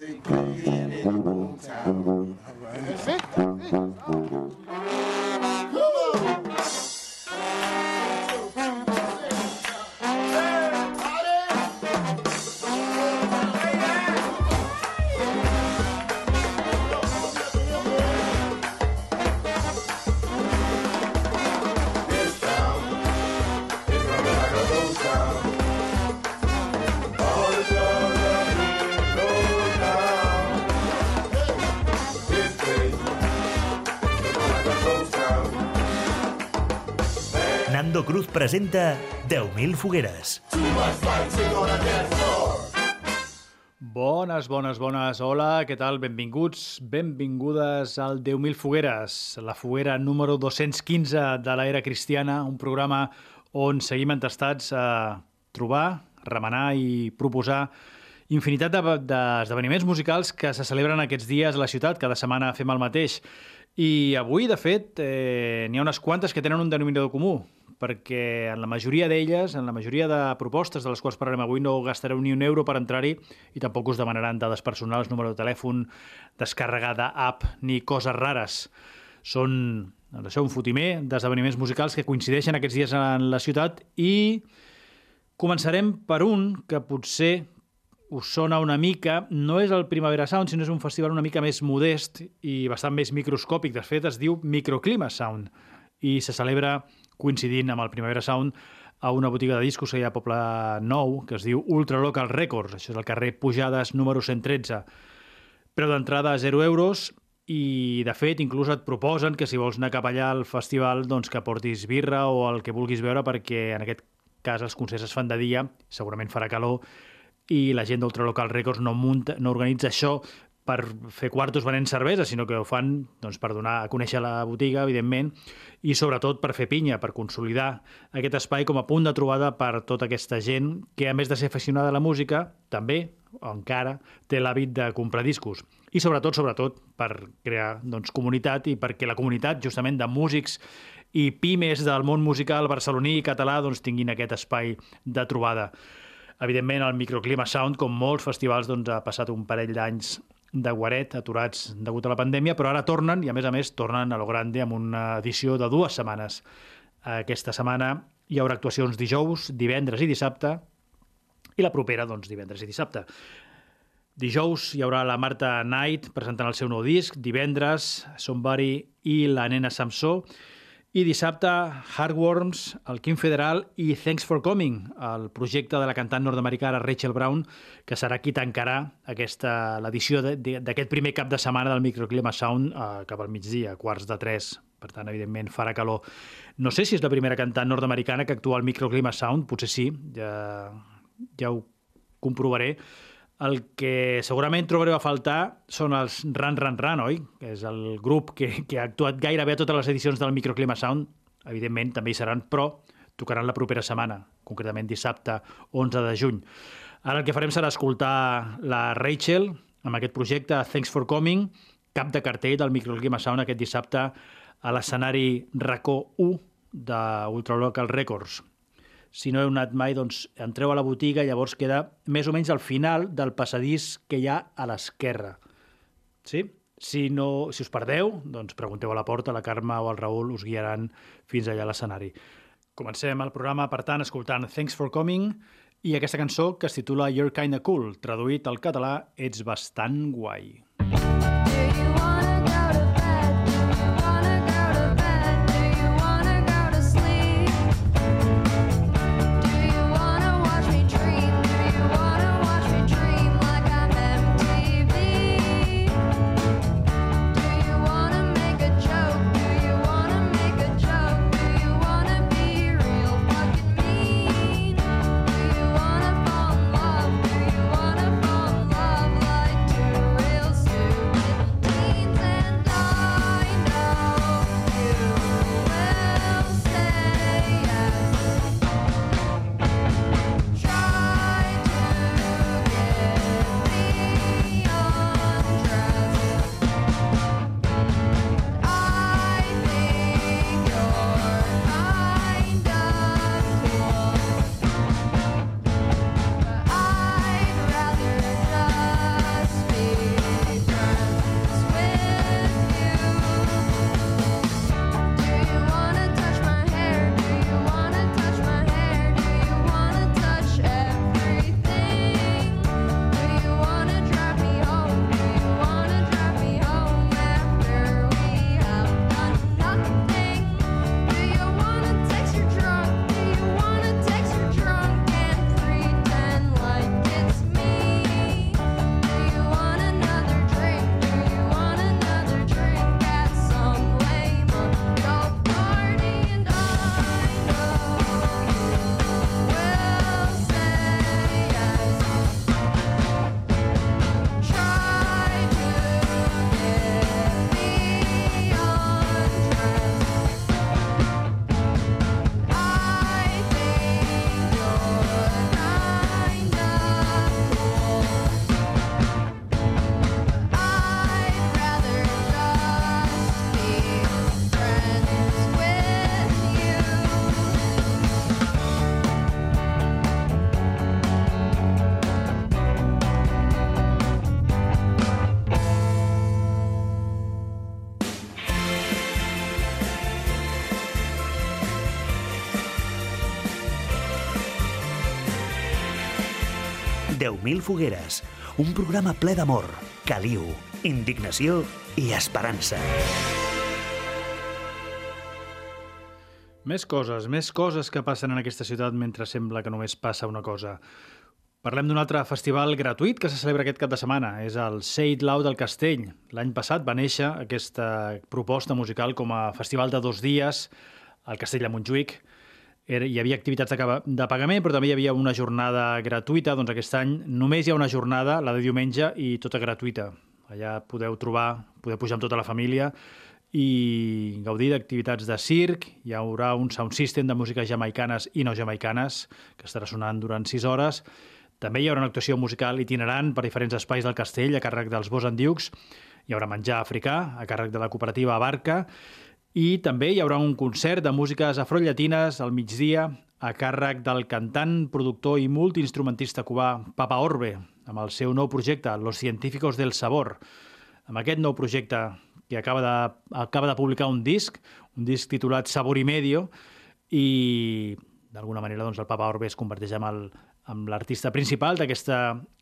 They get it That's it. That's it. Presenta 10.000 fogueres. Bones, bones, bones. Hola, què tal? Benvinguts, benvingudes al 10.000 fogueres, la foguera número 215 de l'era cristiana, un programa on seguim entestats a trobar, remenar i proposar infinitat d'esdeveniments de, musicals que se celebren aquests dies a la ciutat. Cada setmana fem el mateix. I avui, de fet, eh, n'hi ha unes quantes que tenen un denominador comú, perquè en la majoria d'elles, en la majoria de propostes de les quals parlarem avui, no gastareu ni un euro per entrar-hi i tampoc us demanaran dades personals, número de telèfon, descàrrega d'app ni coses rares. Són això, un fotimer d'esdeveniments musicals que coincideixen aquests dies en la ciutat i començarem per un que potser us sona una mica, no és el Primavera Sound, sinó és un festival una mica més modest i bastant més microscòpic. De fet, es diu Microclima Sound i se celebra coincidint amb el Primavera Sound a una botiga de discos que hi ha a Poble Nou, que es diu Ultra Local Records. Això és el carrer Pujades número 113. Preu d'entrada a 0 euros i, de fet, inclús et proposen que si vols anar cap allà al festival doncs que portis birra o el que vulguis veure perquè en aquest cas els concerts es fan de dia, segurament farà calor i la gent d'Ultralocal Records no, munta, no organitza això per fer quartos venent cervesa, sinó que ho fan doncs, per donar a conèixer la botiga, evidentment, i sobretot per fer pinya, per consolidar aquest espai com a punt de trobada per tota aquesta gent que, a més de ser aficionada a la música, també, encara, té l'hàbit de comprar discos. I sobretot, sobretot, per crear doncs, comunitat i perquè la comunitat, justament, de músics i pimes del món musical barceloní i català doncs, tinguin aquest espai de trobada. Evidentment, el Microclima Sound, com molts festivals, doncs, ha passat un parell d'anys de guaret, aturats degut a la pandèmia, però ara tornen, i a més a més tornen a lo grande amb una edició de dues setmanes. Aquesta setmana hi haurà actuacions dijous, divendres i dissabte, i la propera, doncs, divendres i dissabte. Dijous hi haurà la Marta Knight presentant el seu nou disc, divendres Somebody i la nena Samsó, i dissabte, Hardworms, el Quim Federal i Thanks for Coming, el projecte de la cantant nord-americana Rachel Brown, que serà qui tancarà aquesta l'edició d'aquest primer cap de setmana del Microclima Sound eh, cap al migdia, quarts de tres. Per tant, evidentment, farà calor. No sé si és la primera cantant nord-americana que actua al Microclima Sound, potser sí, ja, ja ho comprovaré, el que segurament trobareu a faltar són els Run Run Run, oi? Que és el grup que, que ha actuat gairebé a totes les edicions del Microclima Sound. Evidentment, també hi seran, però tocaran la propera setmana, concretament dissabte 11 de juny. Ara el que farem serà escoltar la Rachel amb aquest projecte Thanks for Coming, cap de cartell del Microclima Sound aquest dissabte a l'escenari Racó 1 d'Ultralocal Records si no heu anat mai, doncs entreu a la botiga i llavors queda més o menys al final del passadís que hi ha a l'esquerra. Sí? Si, no, si us perdeu, doncs pregunteu a la porta, la Carme o el Raül us guiaran fins allà a l'escenari. Comencem el programa, per tant, escoltant Thanks for Coming i aquesta cançó que es titula You're Kinda Cool, traduït al català Ets bastant guai. 10.000 fogueres, un programa ple d'amor, caliu, indignació i esperança. Més coses, més coses que passen en aquesta ciutat mentre sembla que només passa una cosa. Parlem d'un altre festival gratuït que se celebra aquest cap de setmana. És el It Loud del Castell. L'any passat va néixer aquesta proposta musical com a festival de dos dies al Castell de Montjuïc. Era, hi havia activitats de, de pagament, però també hi havia una jornada gratuïta. Doncs aquest any només hi ha una jornada, la de diumenge, i tota gratuïta. Allà podeu trobar, podeu pujar amb tota la família i gaudir d'activitats de circ. Hi haurà un sound system de músiques jamaicanes i no jamaicanes que estarà sonant durant 6 hores. També hi haurà una actuació musical itinerant per diferents espais del castell a càrrec dels Bosandiucs. Hi haurà menjar africà a càrrec de la cooperativa Barca i també hi haurà un concert de músiques afrollatines al migdia a càrrec del cantant, productor i multiinstrumentista cubà Papa Orbe, amb el seu nou projecte, Los Científicos del Sabor. Amb aquest nou projecte que acaba de, acaba de publicar un disc, un disc titulat Sabor i Medio, i d'alguna manera doncs, el Papa Orbe es converteix en el, amb l'artista principal d'aquesta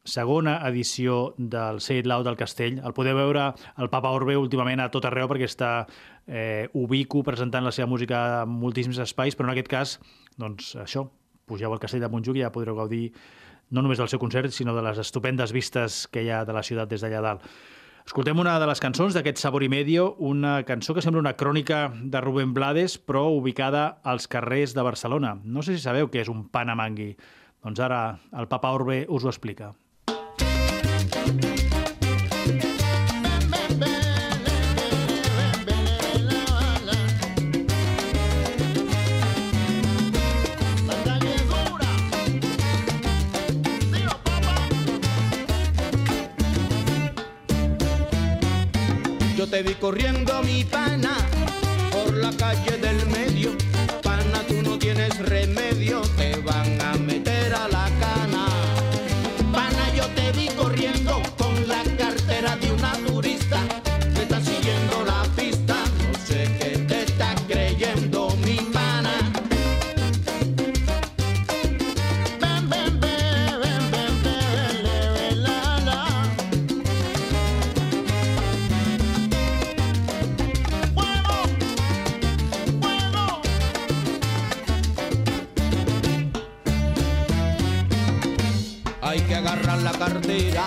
segona edició del Say It Loud del Castell. El podeu veure el Papa Orbe últimament a tot arreu perquè està eh, ubico presentant la seva música en moltíssims espais, però en aquest cas, doncs això, pugeu al Castell de Montjuïc i ja podreu gaudir no només del seu concert, sinó de les estupendes vistes que hi ha de la ciutat des d'allà dalt. Escoltem una de les cançons d'aquest Sabor i Medio, una cançó que sembla una crònica de Rubén Blades, però ubicada als carrers de Barcelona. No sé si sabeu què és un panamangui. Doncs ara el Papa Orbe us ho explica. te vi corriendo mi pana la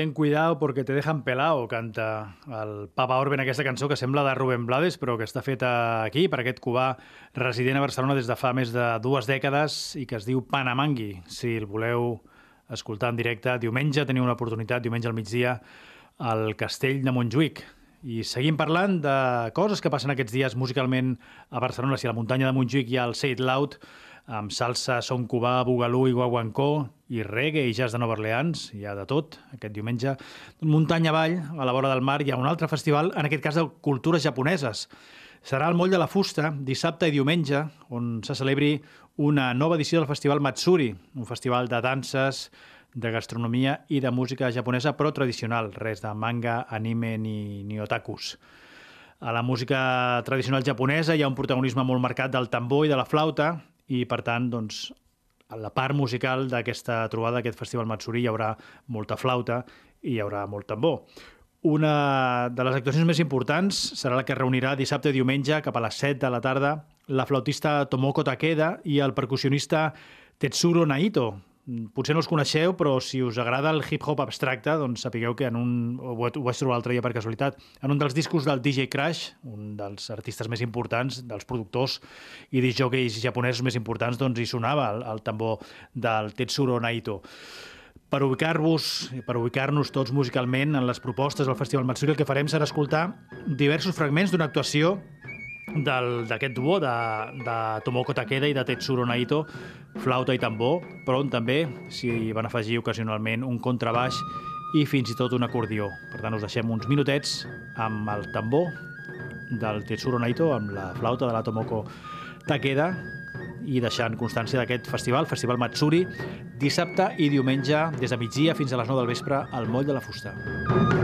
ten cuidado porque te dejan pelao, canta el Papa Orben aquesta cançó que sembla de Rubén Blades, però que està feta aquí, per aquest cubà resident a Barcelona des de fa més de dues dècades i que es diu Panamangui. Si el voleu escoltar en directe, diumenge teniu una oportunitat, diumenge al migdia, al Castell de Montjuïc. I seguim parlant de coses que passen aquests dies musicalment a Barcelona, si a la muntanya de Montjuïc hi ha el Say It Loud, amb salsa, son cubà, bugalú i guaguancó, i reggae i jazz de Nova Orleans, hi ha de tot, aquest diumenge. Muntanya avall, a la vora del mar, hi ha un altre festival, en aquest cas de cultures japoneses. Serà al Moll de la Fusta, dissabte i diumenge, on se celebri una nova edició del Festival Matsuri, un festival de danses, de gastronomia i de música japonesa, però tradicional, res de manga, anime ni, ni otakus. A la música tradicional japonesa hi ha un protagonisme molt marcat del tambor i de la flauta, i per tant, doncs, a la part musical d'aquesta trobada, d'aquest festival Matsuri, hi haurà molta flauta i hi haurà molt tambor. Una de les actuacions més importants serà la que reunirà dissabte i diumenge cap a les 7 de la tarda la flautista Tomoko Takeda i el percussionista Tetsuro Naito. Potser no els coneixeu, però si us agrada el hip-hop abstracte, doncs sapigueu que en un, ho, vaig- trobar l'altre dia per casualitat, en un dels discos del DJ Crash, un dels artistes més importants, dels productors i disjockeys japonesos més importants, doncs hi sonava el, el tambor del Tetsuro Naito. Per ubicar-vos, per ubicar-nos tots musicalment en les propostes del Festival Matsuri, el que farem serà escoltar diversos fragments d'una actuació d'aquest duo de, de Tomoko Takeda i de Tetsuro Naito, flauta i tambor, però on també s'hi van afegir ocasionalment un contrabaix i fins i tot un acordió. Per tant, us deixem uns minutets amb el tambor del Tetsuro Naito, amb la flauta de la Tomoko Takeda, i deixant constància d'aquest festival, Festival Matsuri, dissabte i diumenge, des de migdia fins a les 9 del vespre, al Moll de la Fusta. música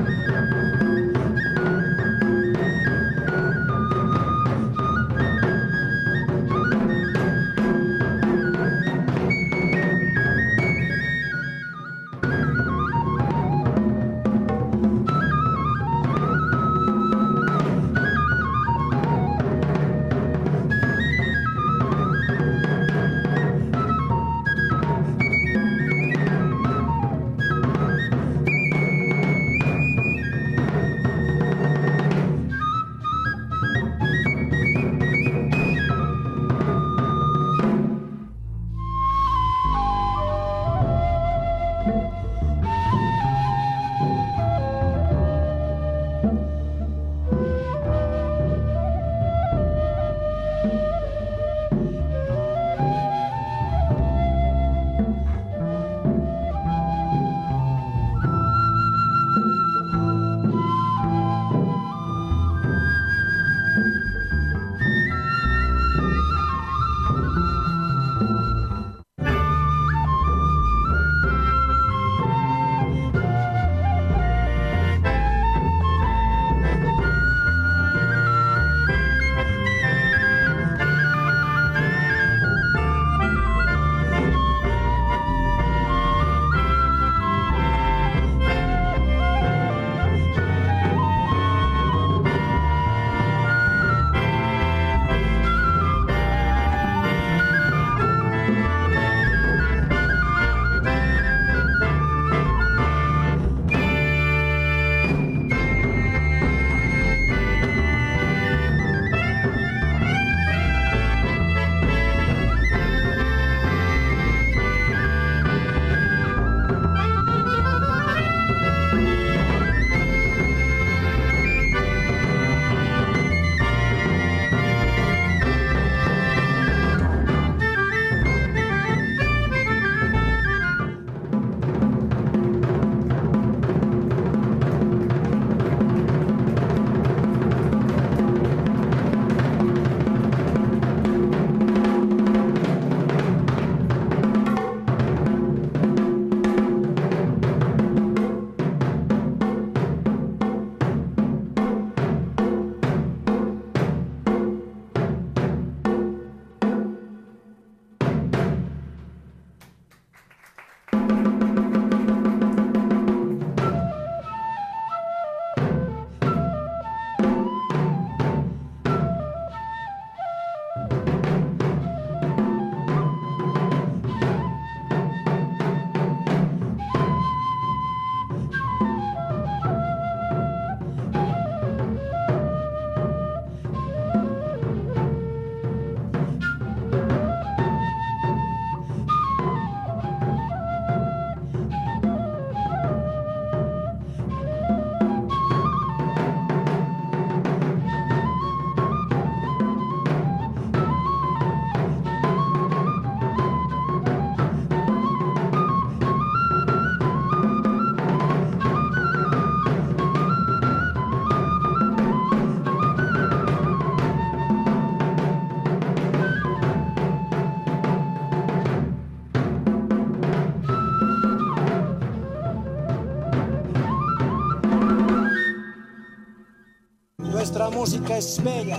música es bella,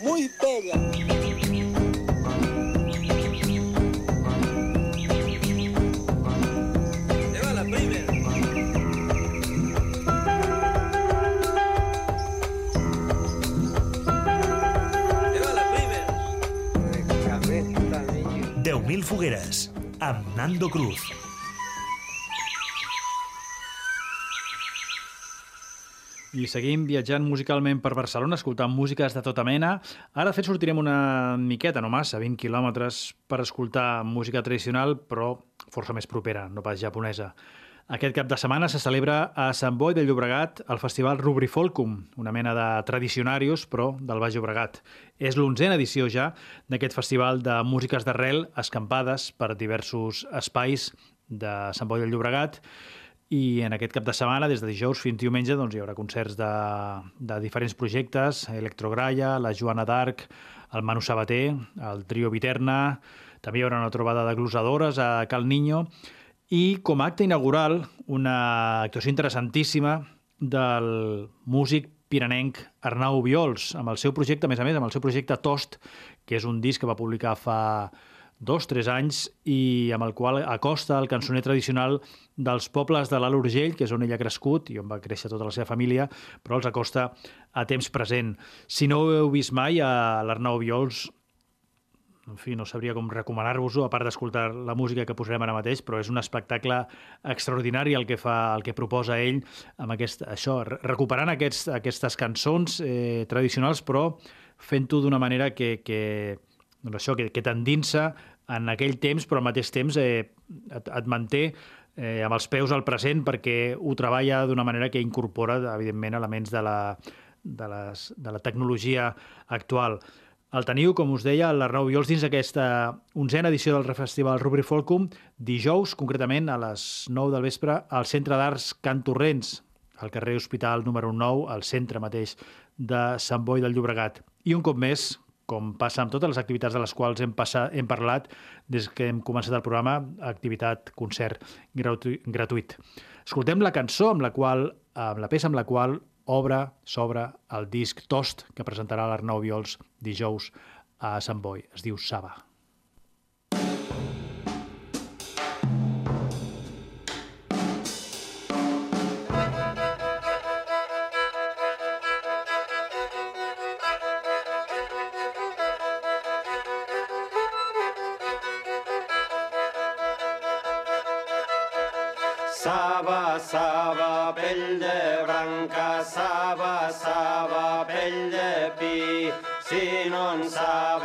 muy bella. Lleva la primera. Lleva la primera. 10.000 fogueres amb Cruz. I seguim viatjant musicalment per Barcelona, escoltant músiques de tota mena. Ara, de fet, sortirem una miqueta, no massa, 20 quilòmetres, per escoltar música tradicional, però força més propera, no pas japonesa. Aquest cap de setmana se celebra a Sant Boi de Llobregat el festival Rubrifolcum, una mena de tradicionarius, però del Baix Llobregat. És l'onzena edició ja d'aquest festival de músiques d'arrel escampades per diversos espais de Sant Boi del Llobregat i en aquest cap de setmana, des de dijous fins diumenge, doncs, hi haurà concerts de, de diferents projectes, Electrograia, la Joana d'Arc, el Manu Sabater, el Trio Viterna, també hi haurà una trobada de glosadores a Cal Niño, i com a acte inaugural, una actuació interessantíssima del músic piranenc Arnau Viols, amb el seu projecte, a més a més, amb el seu projecte Tost, que és un disc que va publicar fa dos, tres anys i amb el qual acosta el cançoner tradicional dels pobles de l'Alt Urgell, que és on ell ha crescut i on va créixer tota la seva família, però els acosta a temps present. Si no ho heu vist mai, a l'Arnau Viols, en fi, no sabria com recomanar-vos-ho, a part d'escoltar la música que posarem ara mateix, però és un espectacle extraordinari el que fa, el que proposa ell amb aquest, això, re- recuperant aquests, aquestes cançons eh, tradicionals, però fent-ho d'una manera que, que, doncs això, que, que t'endinsa en aquell temps, però al mateix temps eh, et, et manté eh, amb els peus al present perquè ho treballa d'una manera que incorpora, evidentment, elements de la, de, les, de la tecnologia actual. El teniu, com us deia, l'Arnau Viols dins d'aquesta onzena edició del Festival Rubri Folcum, dijous, concretament a les 9 del vespre, al Centre d'Arts Can Torrents, al carrer Hospital número 9, al centre mateix de Sant Boi del Llobregat. I un cop més, com passa amb totes les activitats de les quals hem, passat, hem parlat des que hem començat el programa, activitat, concert gratu gratuït. Escoltem la cançó amb la qual, amb la peça amb la qual obre, s'obre el disc Tost que presentarà l'Arnau Viols dijous a Sant Boi. Es diu Saba. Saba, saba, pell de branca, saba, saba, pell de pi. Si no en sabes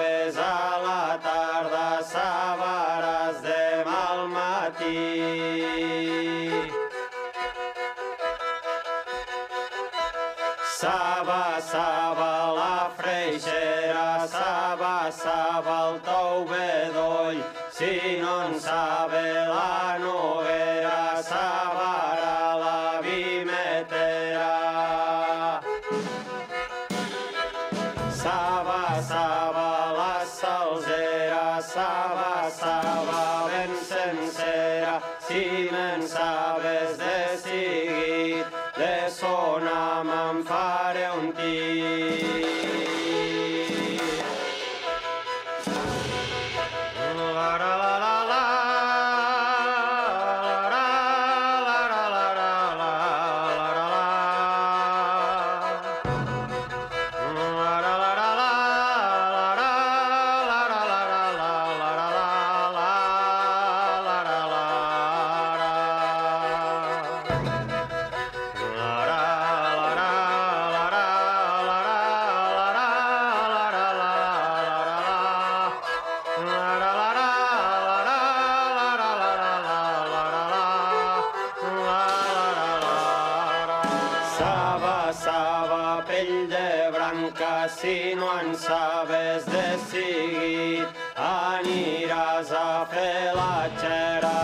sabes de seguit, aniràs a fer la xera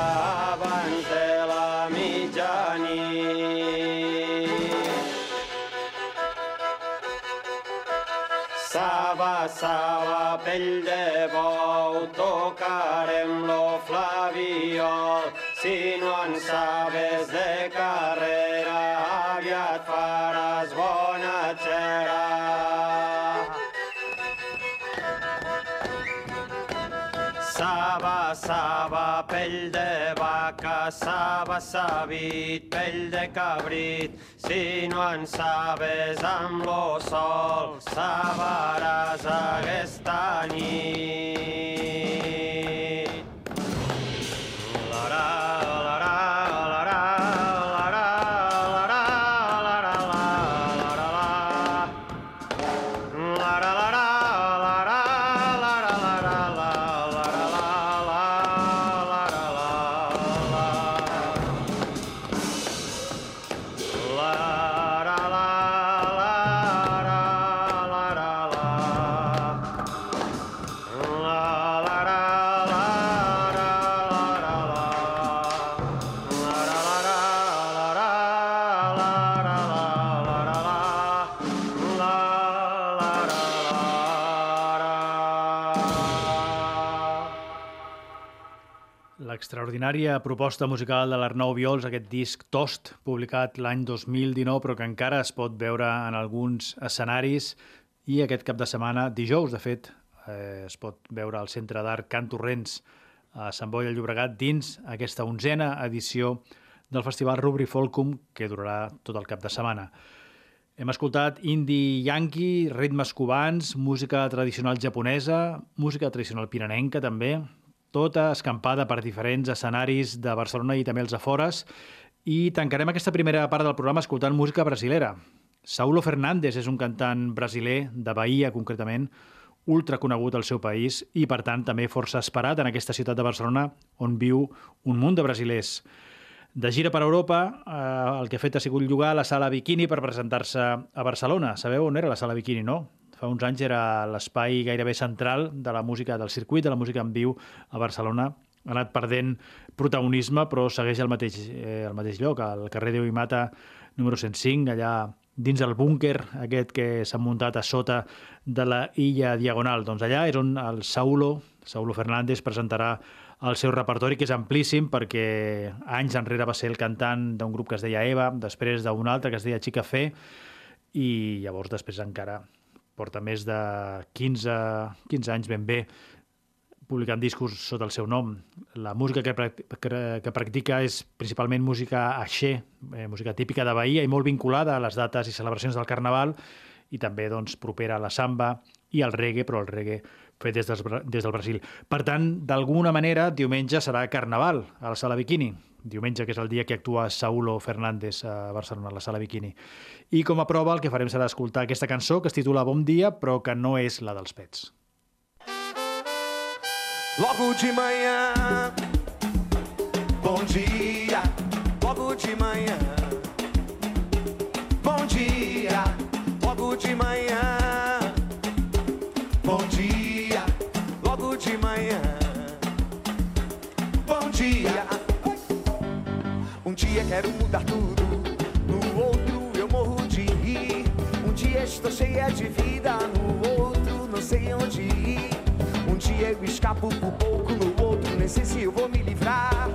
abans de la mitjanit. Saba, saba, pell de bou, tocarem lo flaviol. Si no en sabes de Saba, pell de vaca, saba, sabit, pell de cabrit. Si no en sabes amb lo sol, sabaràs aquesta nit. L'extraordinària proposta musical de l'Arnau Viols, aquest disc Tost, publicat l'any 2019, però que encara es pot veure en alguns escenaris, i aquest cap de setmana, dijous, de fet, eh, es pot veure al Centre d'Art Can Torrents a Sant Boi de Llobregat dins aquesta onzena edició del Festival Rubri Folcum, que durarà tot el cap de setmana. Hem escoltat indie yankee, ritmes cubans, música tradicional japonesa, música tradicional piranenca també, tota escampada per diferents escenaris de Barcelona i també els afores. I tancarem aquesta primera part del programa escoltant música brasilera. Saulo Fernández és un cantant brasiler, de Bahia concretament, ultra conegut al seu país i, per tant, també força esperat en aquesta ciutat de Barcelona on viu un munt de brasilers. De gira per Europa, eh, el que ha fet ha sigut llogar la sala Bikini per presentar-se a Barcelona. Sabeu on era la sala Bikini, no? Fa uns anys era l'espai gairebé central de la música, del circuit de la música en viu a Barcelona. Ha anat perdent protagonisme, però segueix al mateix, eh, al mateix lloc, al carrer Déu i Mata, número 105, allà dins el búnquer aquest que s'ha muntat a sota de la illa Diagonal. Doncs allà és on el Saulo, Saulo Fernández, presentarà el seu repertori, que és amplíssim, perquè anys enrere va ser el cantant d'un grup que es deia Eva, després d'un altre que es deia Chica Fe, i llavors després encara porta més de 15, 15 anys ben bé publicant discos sota el seu nom. La música que, que practica és principalment música axé, eh, música típica de Bahia i molt vinculada a les dates i celebracions del Carnaval i també doncs, propera a la samba i al reggae, però el reggae fet des, Bra- des del Brasil. Per tant, d'alguna manera, diumenge serà Carnaval a la Sala Bikini. Diumenge, que és el dia que actua Saulo Fernández a Barcelona, a la Sala Bikini. I com a prova el que farem serà escoltar aquesta cançó que es titula Bon dia, però que no és la dels pets. Logo de manhã, bom dia. Logo de manhã, bom dia. Logo de manhã, bom dia. De manhã, bom dia. Um dia quero mudar tudo, no outro eu morro de rir. Um dia estou cheia de vida, no outro não sei onde ir. Um dia eu escapo por pouco, no outro nem sei se eu vou me livrar.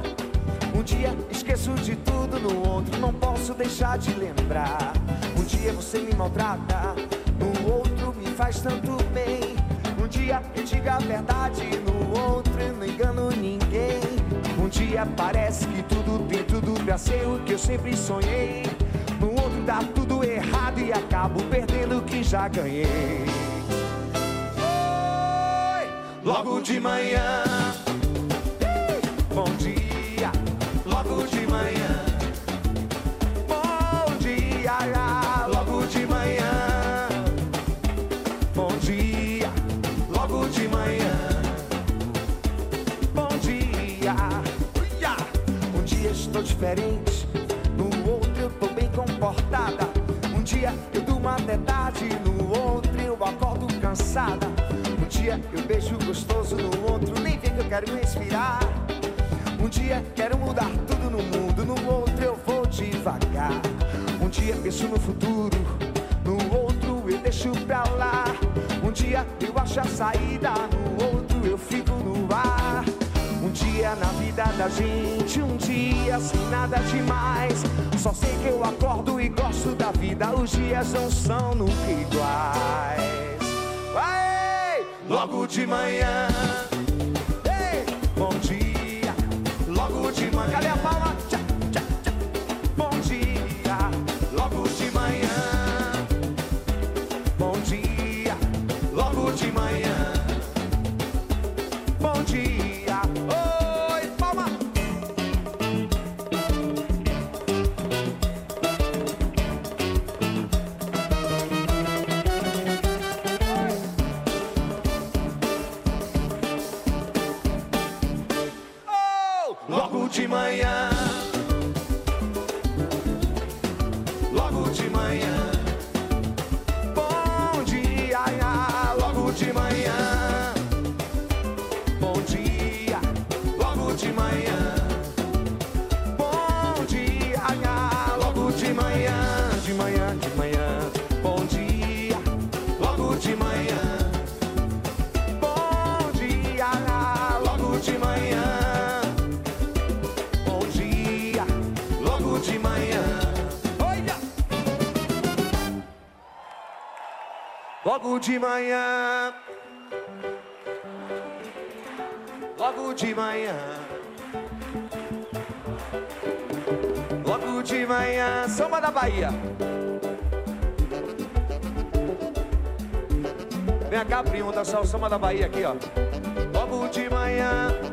Um dia esqueço de tudo, no outro não posso deixar de lembrar. Um dia você me maltrata, no outro me faz tanto bem. Dia eu digo a verdade, no outro eu não engano ninguém. Um dia parece que tudo tem tudo pra ser o que eu sempre sonhei. No outro dá tudo errado e acabo perdendo o que já ganhei. Oi, logo de manhã. Bom dia, diferente, no outro eu tô bem comportada. Um dia eu durmo até tarde, no outro eu acordo cansada. Um dia eu beijo gostoso, no outro nem vê que eu quero respirar. Um dia quero mudar tudo no mundo, no outro eu vou devagar. Um dia penso no futuro, no outro eu deixo pra lá. Um dia eu acho a saída, no vida da gente, um dia sem nada demais. Só sei que eu acordo e gosto da vida, os dias não são nunca iguais. Vai! Logo de manhã. Logo de manhã. Logo de manhã. Logo de manhã, samba da Bahia. Vem cá, primo, dançar o samba da Bahia aqui, ó. Logo de manhã.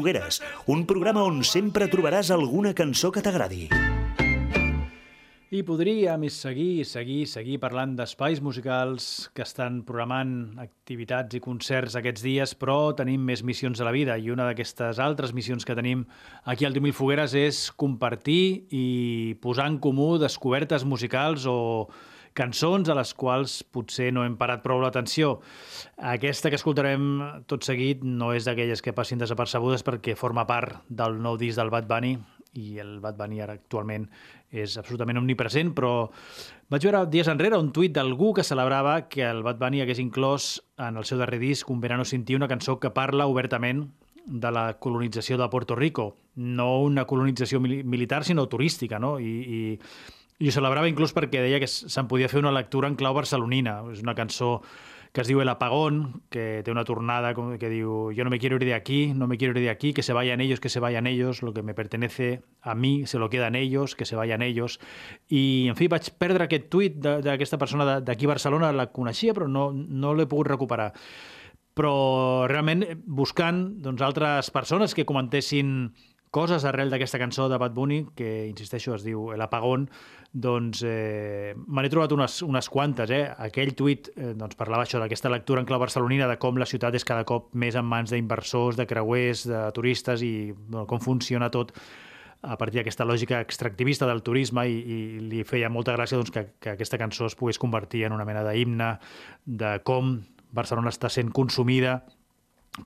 Fogueres, un programa on sempre trobaràs alguna cançó que t'agradi. I podríem seguir, seguir, seguir parlant d'espais musicals que estan programant activitats i concerts aquests dies, però tenim més missions a la vida i una d'aquestes altres missions que tenim aquí al 10.000 Fogueres és compartir i posar en comú descobertes musicals o cançons a les quals potser no hem parat prou l'atenció. Aquesta que escoltarem tot seguit no és d'aquelles que passin desapercebudes perquè forma part del nou disc del Bad Bunny i el Bad Bunny ara actualment és absolutament omnipresent, però vaig veure dies enrere un tuit d'algú que celebrava que el Bad Bunny hagués inclòs en el seu darrer disc Un verano sin ti, una cançó que parla obertament de la colonització de Puerto Rico. No una colonització mili militar, sinó turística, no? I, i, i ho celebrava inclús perquè deia que se'n podia fer una lectura en clau barcelonina. És una cançó que es diu El Apagón, que té una tornada que diu Yo no me quiero ir de aquí, no me quiero ir de aquí, que se vayan ellos, que se vayan ellos, lo que me pertenece a mí se lo quedan ellos, que se vayan ellos. I, en fi, vaig perdre aquest tuit d'aquesta persona d'aquí a Barcelona, la coneixia, però no, no l'he pogut recuperar però realment buscant doncs, altres persones que comentessin coses arrel d'aquesta cançó de Bad Bunny, que, insisteixo, es diu El Apagón, doncs eh, me n'he trobat unes, unes quantes. Eh? Aquell tuit eh, doncs, parlava això d'aquesta lectura en clau barcelonina, de com la ciutat és cada cop més en mans d'inversors, de creuers, de turistes i bueno, com funciona tot a partir d'aquesta lògica extractivista del turisme i, i li feia molta gràcia doncs, que, que aquesta cançó es pogués convertir en una mena d'himne de com Barcelona està sent consumida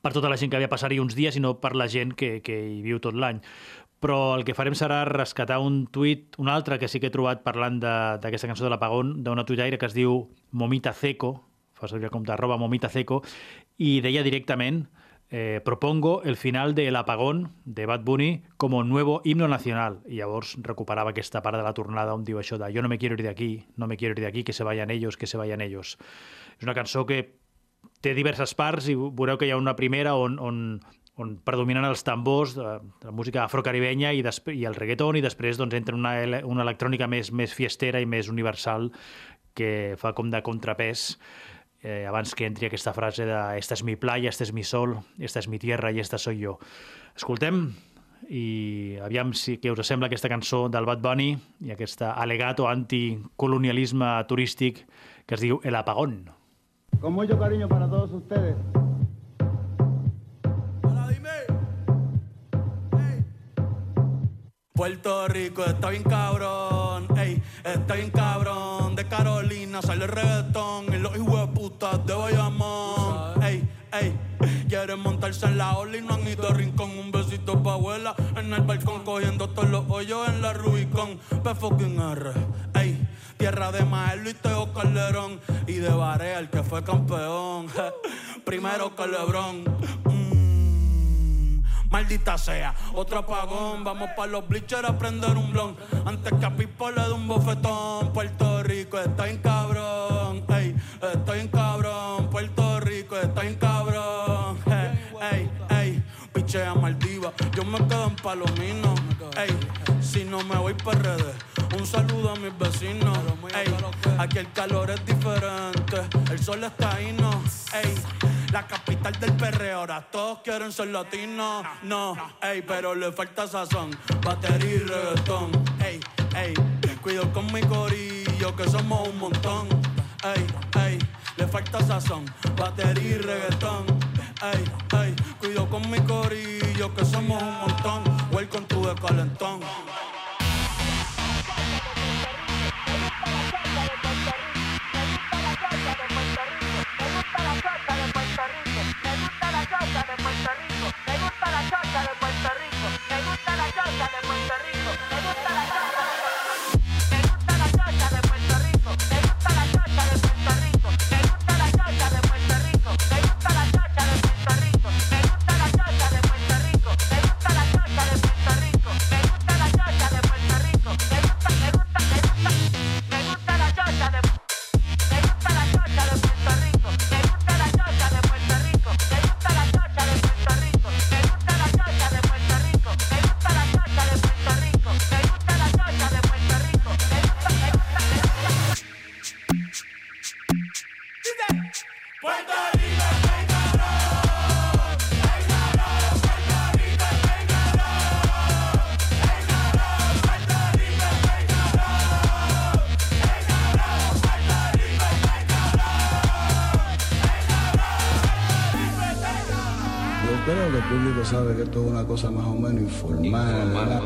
per tota la gent que havia passar-hi uns dies i no per la gent que, que hi viu tot l'any. Però el que farem serà rescatar un tuit, un altre que sí que he trobat parlant d'aquesta cançó de l'Apagón, d'una tuitaire que es diu Momita Ceco, fa servir compte arroba Momita Ceco, i deia directament eh, propongo el final de El Apagón de Bad Bunny como nuevo himno nacional. I llavors recuperava aquesta part de la tornada on diu això de yo no me quiero ir de aquí, no me quiero ir de aquí, que se vayan ellos, que se vayan ellos. És una cançó que té diverses parts i veureu que hi ha una primera on, on, on predominen els tambors de la música afrocaribenya i, i el reggaeton i després doncs, entra una, una electrònica més, més fiestera i més universal que fa com de contrapès eh, abans que entri aquesta frase de esta es mi playa, este es mi sol, esta es mi tierra i esta soy yo. Escoltem i aviam si què us sembla aquesta cançó del Bad Bunny i aquesta alegato anticolonialisme turístic que es diu El Apagón. Con mucho cariño para todos ustedes. Puerto Rico está bien cabrón, ey, está bien cabrón. de Carolina, sale el reggaetón y los hijos de putas de Bayamón. Ey, ey, quieren montarse en la ola y no han ido a rincón. Un besito pa' abuela en el balcón, cogiendo todos los hoyos en la Rubicon. P fucking R, ey. Tierra de Maelo y Teo Calderón y de Barea, el que fue campeón. Primero que Lebron. Mm, Maldita sea, otro apagón. Vamos pa' los bleachers a prender un blon. Antes que a Pipo le dé un bofetón. Puerto Rico está en cabrón. Ey, estoy en cabrón. Puerto Rico está en cabrón. Ey, ey, ey. Pichea Maldiva. Yo me quedo en Palomino. Ey, si no me voy para redes. Un saludo a mis vecinos. Ey, aquí el calor es diferente. El sol está ahí, no. Ey, la capital del perreo. Ahora todos quieren ser latinos. No, ey, pero le falta sazón. Batería y reggaetón. Ey, ey, cuido con mi corillo que somos un montón. Ey, ey, le falta sazón. Batería y reggaetón. Ey, ey, cuido con mi corillo que somos un montón. Welcome to the calentón. Esto es una cosa más o menos informal. ¿verdad?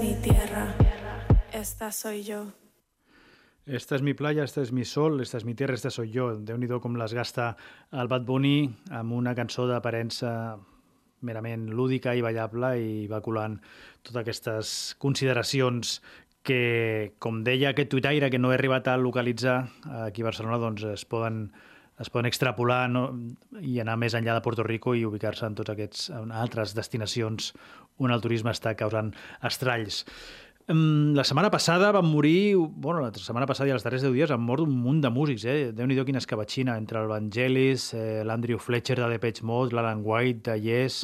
Mi tierra, esta soy yo. Esta és mi playa, esta és mi sol, esta és mi terra, esta soy jo. déu nhi com les gasta el Bad Bunny amb una cançó d'aparença merament lúdica i ballable i va colant totes aquestes consideracions que, com deia aquest tuitaire que no he arribat a localitzar aquí a Barcelona, doncs es poden, es poden extrapolar no? i anar més enllà de Puerto Rico i ubicar-se en tots aquests en altres destinacions on el turisme està causant estralls. La setmana passada van morir, bueno, la setmana passada i els darrers 10 dies han mort un munt de músics, eh? Déu-n'hi-do quina escabatxina, entre el Vangelis, eh, l'Andrew Fletcher de Depeche Mode, l'Alan White de Yes,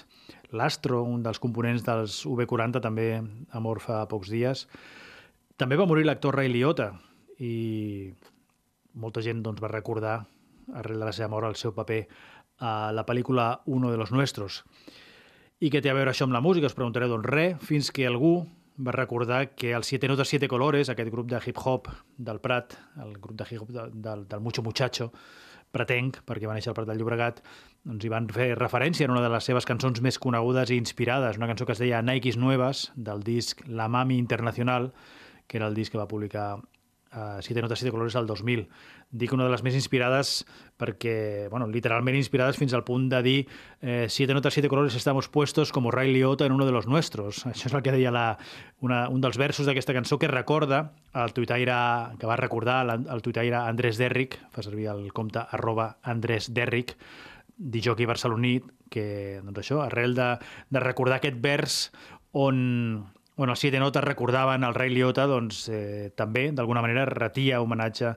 l'Astro, un dels components dels UB40, també ha mort fa pocs dies. També va morir l'actor Ray Liotta i molta gent doncs, va recordar, arrel de la seva mort, el seu paper a la pel·lícula Uno de los Nuestros. I què té a veure això amb la música? Us preguntareu, doncs res, fins que algú va recordar que el Siete Notas Siete Colores, aquest grup de hip-hop del Prat, el grup de hip-hop de, del, del Mucho Muchacho, pretenc, perquè va néixer al Prat del Llobregat, doncs hi van fer referència en una de les seves cançons més conegudes i inspirades, una cançó que es deia Nikes Nuevas, del disc La Mami Internacional, que era el disc que va publicar uh, Siete Notas Siete Colores al 2000. Dic una de les més inspirades perquè, bueno, literalment inspirades fins al punt de dir eh, Siete Notas Siete Colores estamos puestos como Ray Liotta en uno de los nuestros. Això és el que deia la, una, un dels versos d'aquesta cançó que recorda el tuitaire, que va recordar el, tuitaire Andrés Derrick, fa servir el compte arroba Andrés Derrick, dijoqui barceloní, que, doncs això, arrel de, de recordar aquest vers on, on els Siete Notes recordaven el rei Liotta, doncs eh, també, d'alguna manera, retia homenatge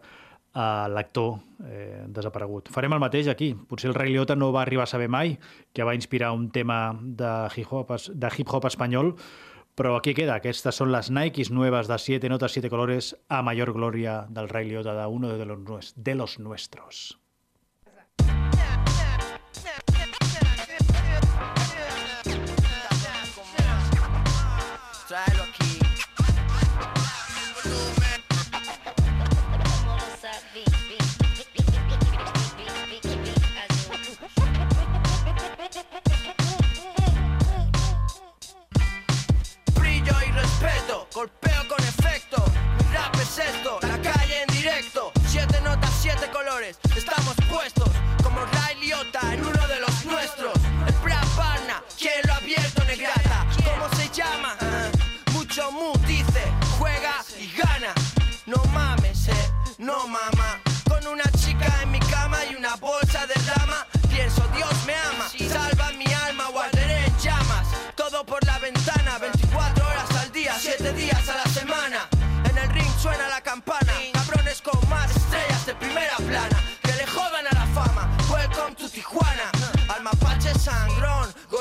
a l'actor eh, desaparegut. Farem el mateix aquí. Potser el Ray Liotta no va arribar a saber mai que va inspirar un tema de hip-hop de hip-hop espanyol, però aquí queda. Aquestes són les Nikes nuevas de 7 notas, 7 colores, a mayor gloria del Ray Liotta, de uno de los, de los nuestros. Golpeo con efecto. Mi rap es esto, la calle en directo. Siete notas, siete colores. Estamos puestos como Ray Liotta en uno de los nuestros.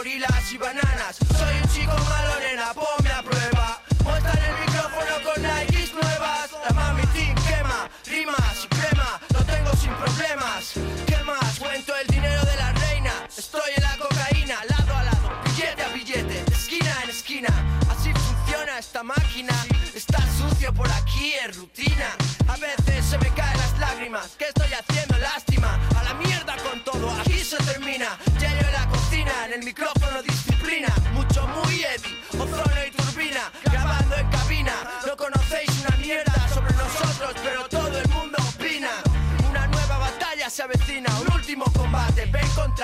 Gorilas y bananas. Soy un chico malo, nena,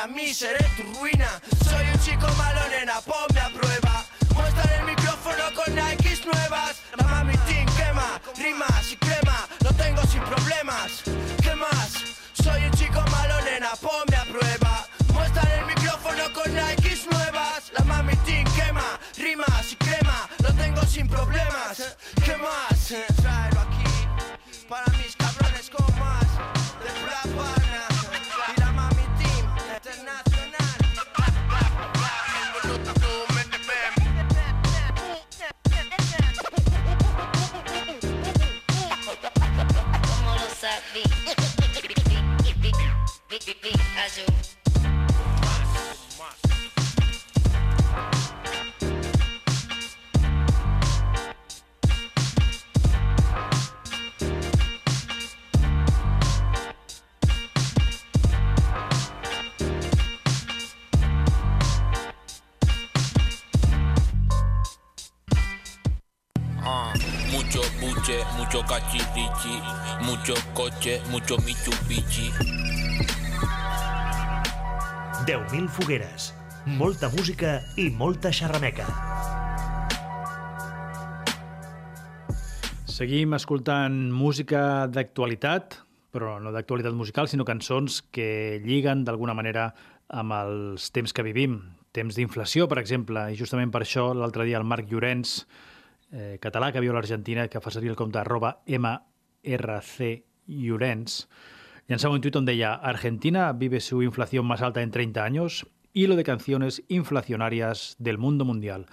mí, seré tu ruina. Soy un chico malo, nena, buche, mucho cachirichi, mucho coche, mucho Mitsubishi. 10.000 fogueres, molta música i molta xerrameca. Seguim escoltant música d'actualitat, però no d'actualitat musical, sinó cançons que lliguen d'alguna manera amb els temps que vivim. Temps d'inflació, per exemple, i justament per això l'altre dia el Marc Llorenç, eh, català que viu a l'Argentina, que fa servir el compte arroba MRC Llorenç, llançava un tuit on deia Argentina vive su inflación más alta en 30 años, hilo de canciones inflacionarias del mundo mundial.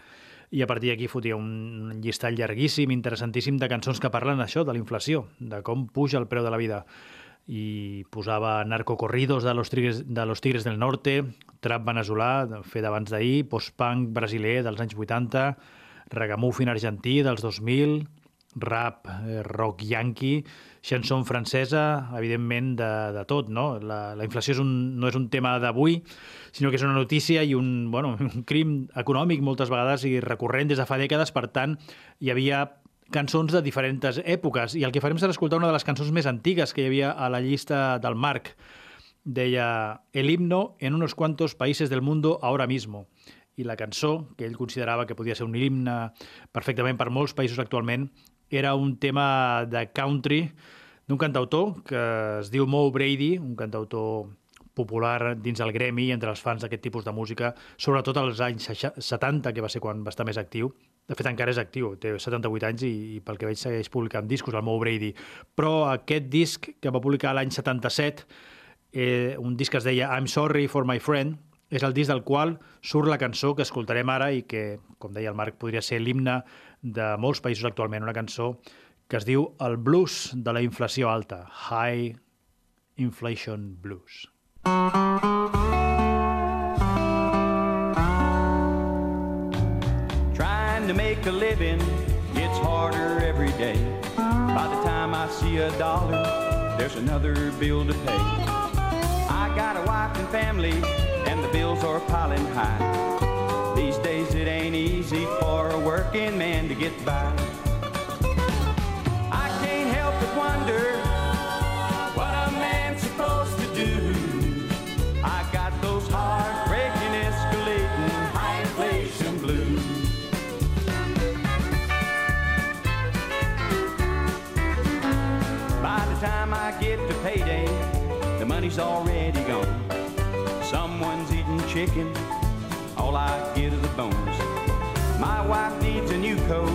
I a partir d'aquí fotia un llistat llarguíssim, interessantíssim de cançons que parlen això, de la inflació, de com puja el preu de la vida. I posava narcocorridos de los tigres, de los tigres del norte, trap veneçolà, fet abans d'ahir, post-punk brasiler dels anys 80, ragamuffin argentí dels 2000, rap, eh, rock yankee, chanson francesa, evidentment de, de tot, no? La, la inflació és un, no és un tema d'avui, sinó que és una notícia i un, bueno, un crim econòmic moltes vegades i recurrent des de fa dècades, per tant, hi havia cançons de diferents èpoques i el que farem serà escoltar una de les cançons més antigues que hi havia a la llista del Marc. Deia El himno en unos cuantos países del mundo ahora mismo i la cançó, que ell considerava que podia ser un himne perfectament per molts països actualment, era un tema de country d'un cantautor que es diu Mo Brady, un cantautor popular dins el gremi i entre els fans d'aquest tipus de música, sobretot als anys 70, que va ser quan va estar més actiu. De fet, encara és actiu, té 78 anys i, i pel que veig segueix publicant discos, el Mo Brady. Però aquest disc que va publicar l'any 77, eh, un disc que es deia I'm Sorry for My Friend, és el disc del qual surt la cançó que escoltarem ara i que, com deia el Marc, podria ser l'himne de molts països actualment, una cançó que es diu El blues de la inflació alta, High Inflation Blues. Trying to make a living gets harder every day. By the time I see a dollar, there's another bill to pay. I got a wife and family, and the bills are piling high. These days it ain't easy for a working man to get by. I can't help but wonder what a man's supposed to do. I got those heartbreaking, escalating, high inflation blues. By the time I get to payday, the money's already. Chicken, all I get are the bones. My wife needs a new coat,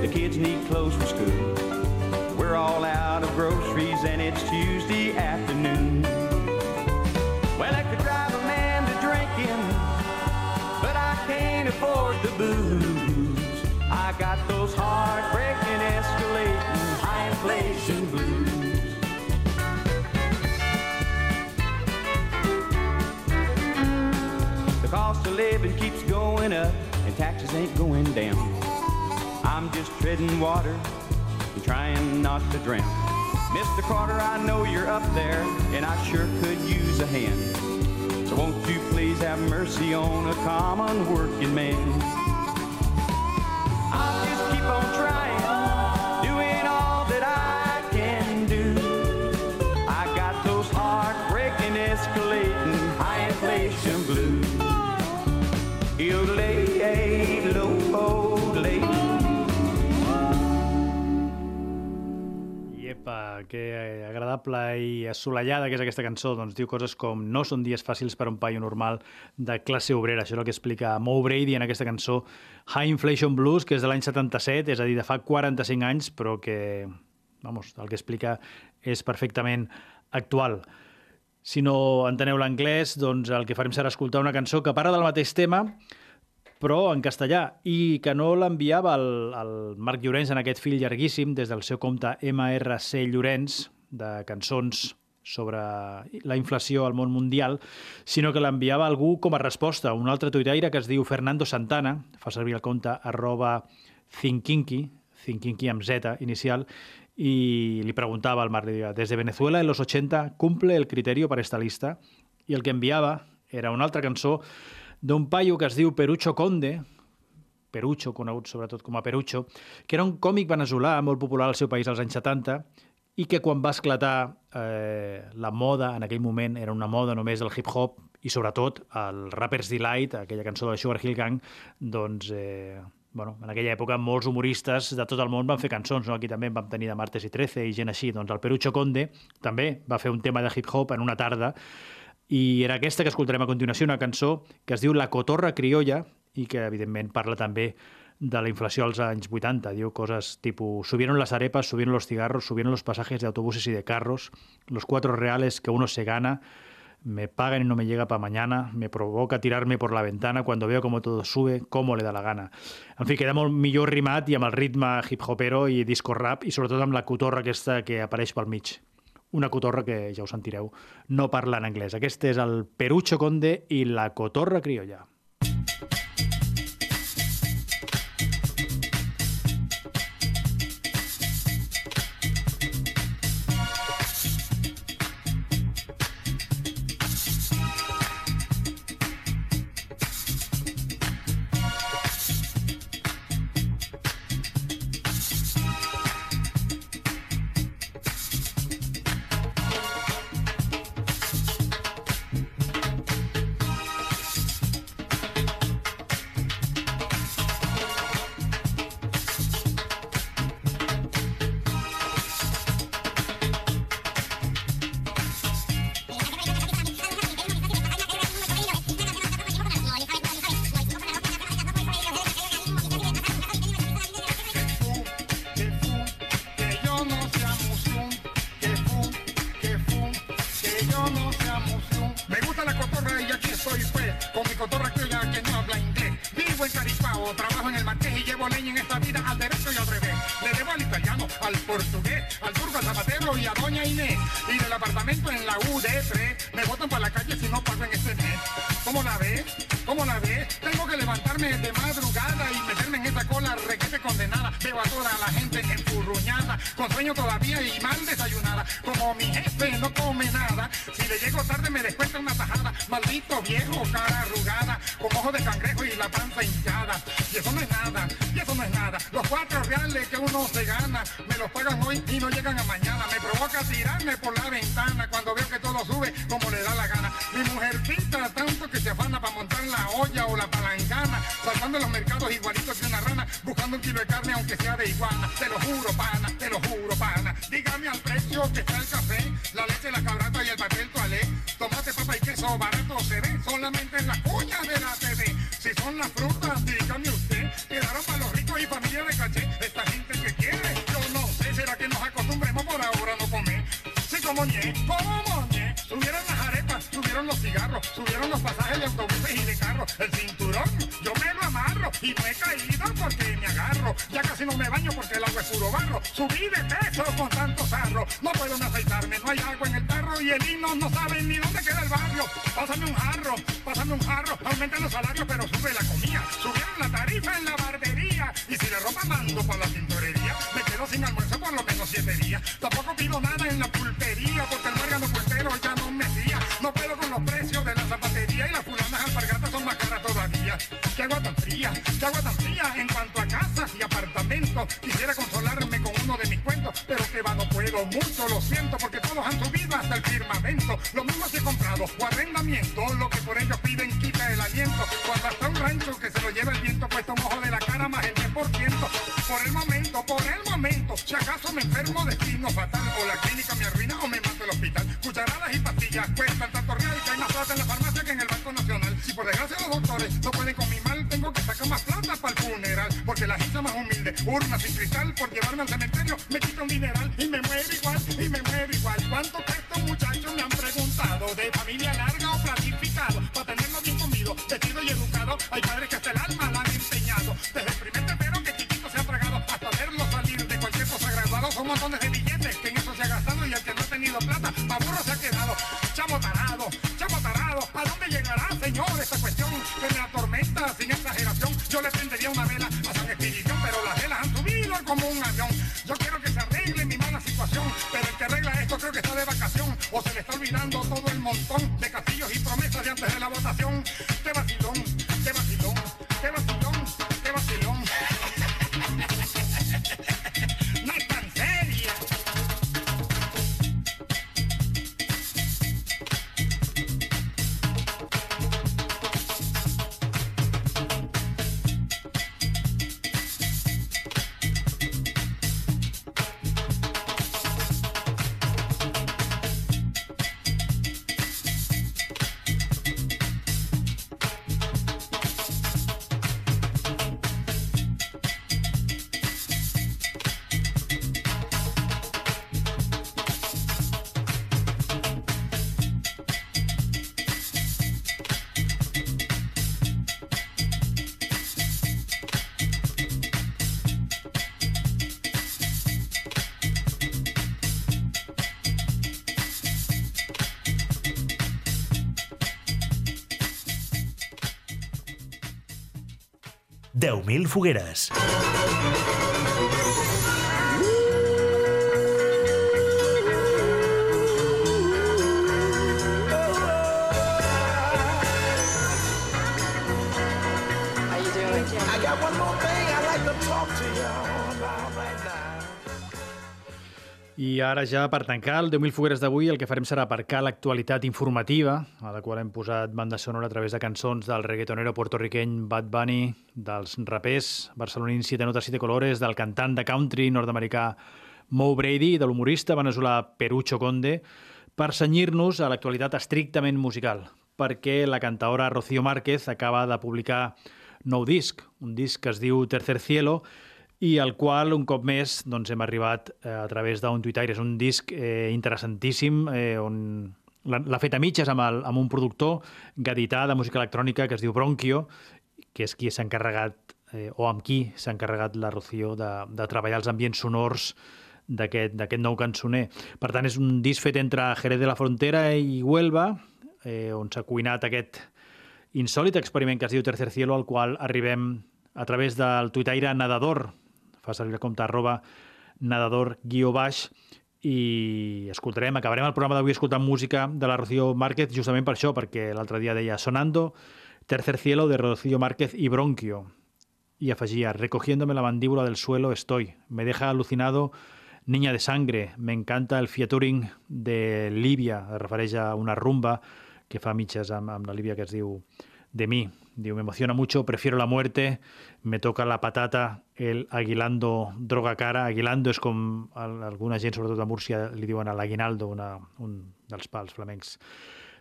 the kids need clothes for school. We're all out of groceries and it's Tuesday afternoon. Well, I could drive a man to drinking, but I can't afford the booze. Living keeps going up, and taxes ain't going down. I'm just treading water and trying not to drown. Mr. Carter, I know you're up there, and I sure could use a hand. So won't you please have mercy on a common working man? Que agradable i assolellada que és aquesta cançó. Doncs diu coses com no són dies fàcils per a un paio normal de classe obrera. Això és el que explica Mo Brady en aquesta cançó High Inflation Blues, que és de l'any 77, és a dir, de fa 45 anys, però que, vamos, el que explica és perfectament actual. Si no enteneu l'anglès, doncs el que farem serà escoltar una cançó que parla del mateix tema, però en castellà, i que no l'enviava el, el Marc Llorenç en aquest fill llarguíssim des del seu compte MRC Llorenç, de cançons sobre la inflació al món mundial, sinó que l'enviava algú com a resposta, un altre tuitaire que es diu Fernando Santana, fa servir el compte arroba thinkinky, thinkinky amb Z inicial, y le preguntaba al Marc, deia, desde Venezuela en los 80 cumple el criterio para esta lista, i el que enviava era una altra cançó d'un paio que es diu Perucho Conde, Perucho, conegut sobretot com a Perucho, que era un còmic veneçolà molt popular al seu país als anys 70 i que quan va esclatar eh, la moda, en aquell moment era una moda només del hip-hop i sobretot el Rapper's Delight, aquella cançó de Sugar Hill Gang, doncs eh, bueno, en aquella època molts humoristes de tot el món van fer cançons, no? aquí també vam tenir de Martes i Trece i gent així, doncs el Perucho Conde també va fer un tema de hip-hop en una tarda i era aquesta que escoltarem a continuació, una cançó que es diu La cotorra criolla i que evidentment parla també de la inflació als anys 80. Diu coses tipus, subieron las arepas, subieron los cigarros, subieron los pasajes de autobuses y de carros, los cuatro reales que uno se gana, me pagan y no me llega para mañana, me provoca tirarme por la ventana cuando veo como todo sube, cómo le da la gana. En fi, queda molt millor rimat i amb el ritme hip-hopero i disco rap i sobretot amb la cotorra aquesta que apareix pel mig. Una cotorra que, ja ho sentireu, no parla en anglès. Aquest és el Perucho Conde i la cotorra criolla. No es nada, y eso no es nada. Los cuatro reales que uno se gana, me los pagan hoy y no llegan a mañana. Me provoca tirarme por la ventana cuando veo que todo sube como le da la gana. Mi mujer pinta tanto que se afana para montar la olla o la palangana, saltando en los mercados igualitos que una rana, buscando un kilo de carne aunque sea de iguana. Te lo juro, pana, te lo juro, pana. Dígame al precio que está el café, la leche, la cabrata y el papel toalé. Tomate, papa y queso barato se ve solamente en las cuñas de la TV. Si son las frutas, dígame quedaron para los ricos y familia de caché. Esta gente que quiere, yo no sé, será que nos acostumbremos por ahora no comer. Sí, como ñe, como ñe. Las arepas, subieron los cigarros, subieron los pasajes de autobuses y de carros. El cinturón, yo me lo amarro y no he caído porque me agarro. Ya casi no me baño porque el agua es puro barro. Subí de peso con tanto sarro. No puedo ni aceitarme, no hay agua en el tarro y el hino no sabe ni dónde queda el barrio. Pásame un jarro, pásame un jarro. Aumentan los salarios pero sube la comida. Subieron la tarifa en la barbería y si la ropa mando para la tintorería. Me quedo sin almuerzo por lo menos siete días. Tampoco pido nada en la pulpería porque el muérgano pulpero ya no me fía. No puedo fría? ¿Qué agua? En cuanto a casas y apartamentos, quisiera consolarme con uno de mis cuentos, pero que va, no puedo mucho, lo siento, porque todos han subido hasta el firmamento. Lo mismo si comprado o arrendamiento, lo que por ellos piden quita el aliento. Cuando hasta un rancho que se lo lleva el viento, cuesta un ojo de la cara más el 10%. Por el momento, por el momento, si acaso me enfermo destino fatal, o la clínica me arruina o me mato el hospital. Cucharadas y pastillas cuestan tanto real que hay más plata en la farmacia que en el Banco Nacional. Por desgracia los doctores no pueden con mi mal, tengo que sacar más plata para el funeral. Porque la gente más humilde, urna sin cristal, por llevarme al cementerio, me quita un dineral y me muero igual, y me muero igual. ¿Cuánto que muchachos me han preguntado? ¿De familia larga 10.000 fogueres. I got one more thing I'd like to talk to y'all. I ara ja, per tancar el 10.000 fogueres d'avui, el que farem serà aparcar l'actualitat informativa, a la qual hem posat banda sonora a través de cançons del reggaetonero puertorriqueny Bad Bunny, dels rapers barcelonins Siete Notas Siete Colores, del cantant de country nord-americà Mo Brady i de l'humorista veneçolà Perucho Conde, per senyir-nos a l'actualitat estrictament musical, perquè la cantaora Rocío Márquez acaba de publicar nou disc, un disc que es diu Tercer Cielo, i al qual un cop més doncs, hem arribat eh, a través d'un tuitaire. És un disc eh, interessantíssim eh, on l'ha fet a mitges amb, el, amb un productor gadità de música electrònica que es diu Bronchio, que és qui s'ha encarregat eh, o amb qui s'ha encarregat la Rocío de, de treballar els ambients sonors d'aquest nou cançoner. Per tant, és un disc fet entre Jerez de la Frontera i Huelva, eh, on s'ha cuinat aquest insòlit experiment que es diu Tercer Cielo, al qual arribem a través del tuitaire Nadador, fa servir el compte arroba nadador guió baix, i escoltarem, el programa d'avui escoltant música de la Rocío Márquez justament per això, perquè l'altre dia deia Sonando, Tercer Cielo de Rocío Márquez i Bronquio. Y afegía, recogiéndome la mandíbula del suelo estoy. Me deja alucinado Niña de sangre. Me encanta el featuring de Líbia. Es refereix una rumba que fa mitges amb, la que es De mí. Diu, me emociona mucho, prefiero la muerte, me toca la patata el aguilando droga cara. Aguilando com al- alguna gent, sobretot a Múrcia, li diuen a l'aguinaldo, un dels pals flamencs.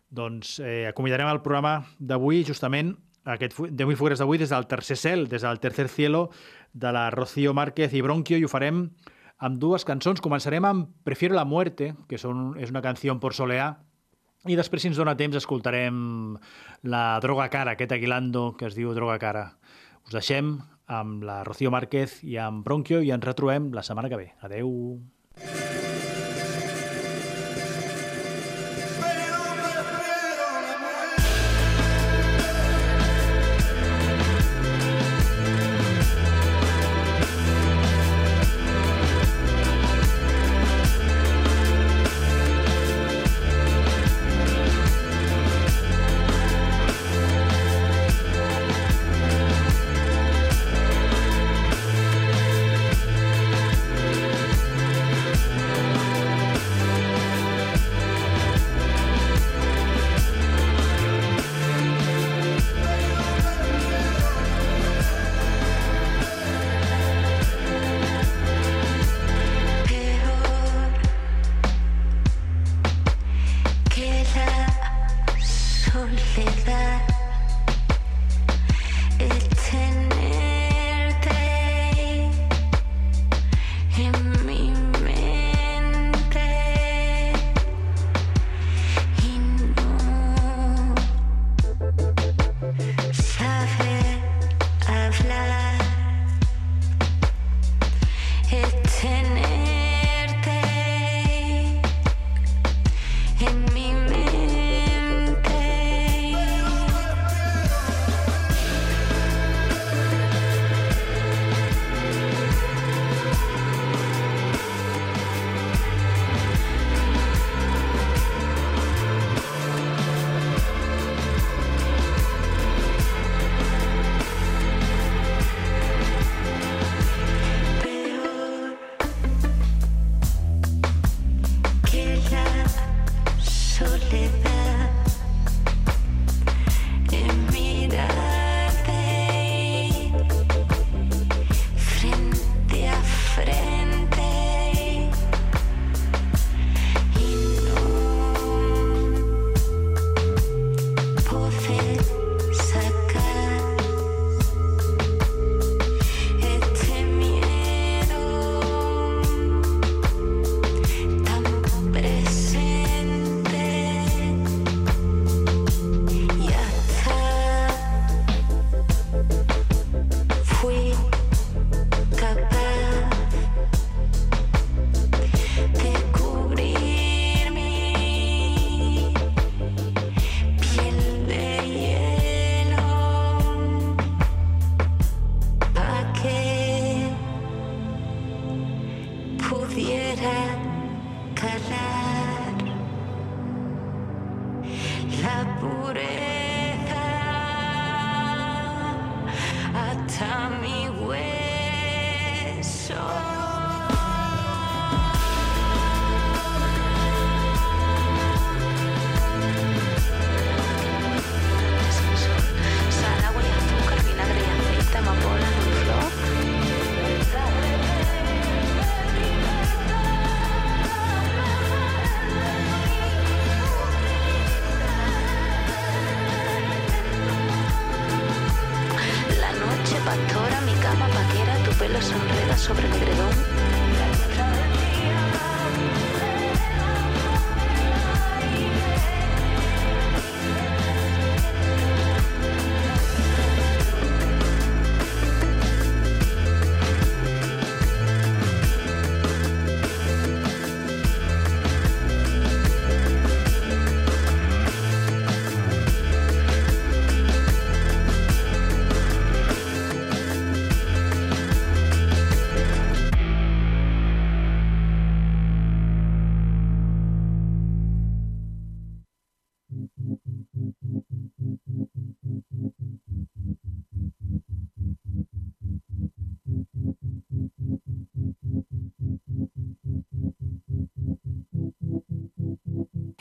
Doncs eh, acomiadarem el programa d'avui justament aquest fu- 10.000 fogueres d'avui des del tercer cel, des del tercer cielo de la Rocío Márquez i Bronquio i ho farem amb dues cançons. Començarem amb Prefiero la muerte, que són, és una canció por soleá, i després, si ens dona temps, escoltarem la Droga Cara, aquest aguilando que es diu Droga Cara. Us deixem amb la Rocío Márquez i amb Bronquio i ens retrobem la setmana que ve. Adeu.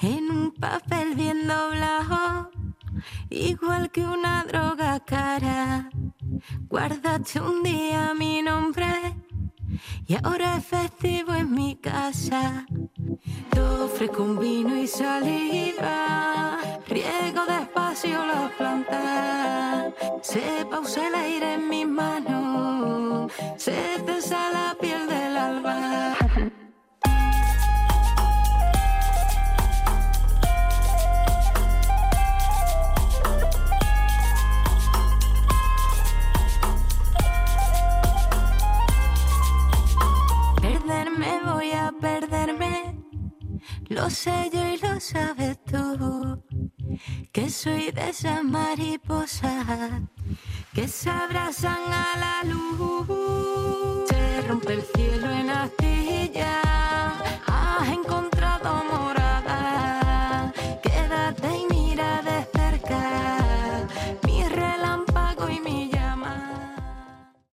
En un papel bien doblado, igual que una droga cara. Guardaste un día mi nombre y ahora es festivo en mi casa. Te un vino y saliva, riego despacio las plantas, se pausa el aire en mis manos, se tensa la piel del alba. Lo sé yo y lo sabes tú, que soy de esas mariposas que se abrazan a la luz. Se rompe el cielo en astilla, has encontrado amor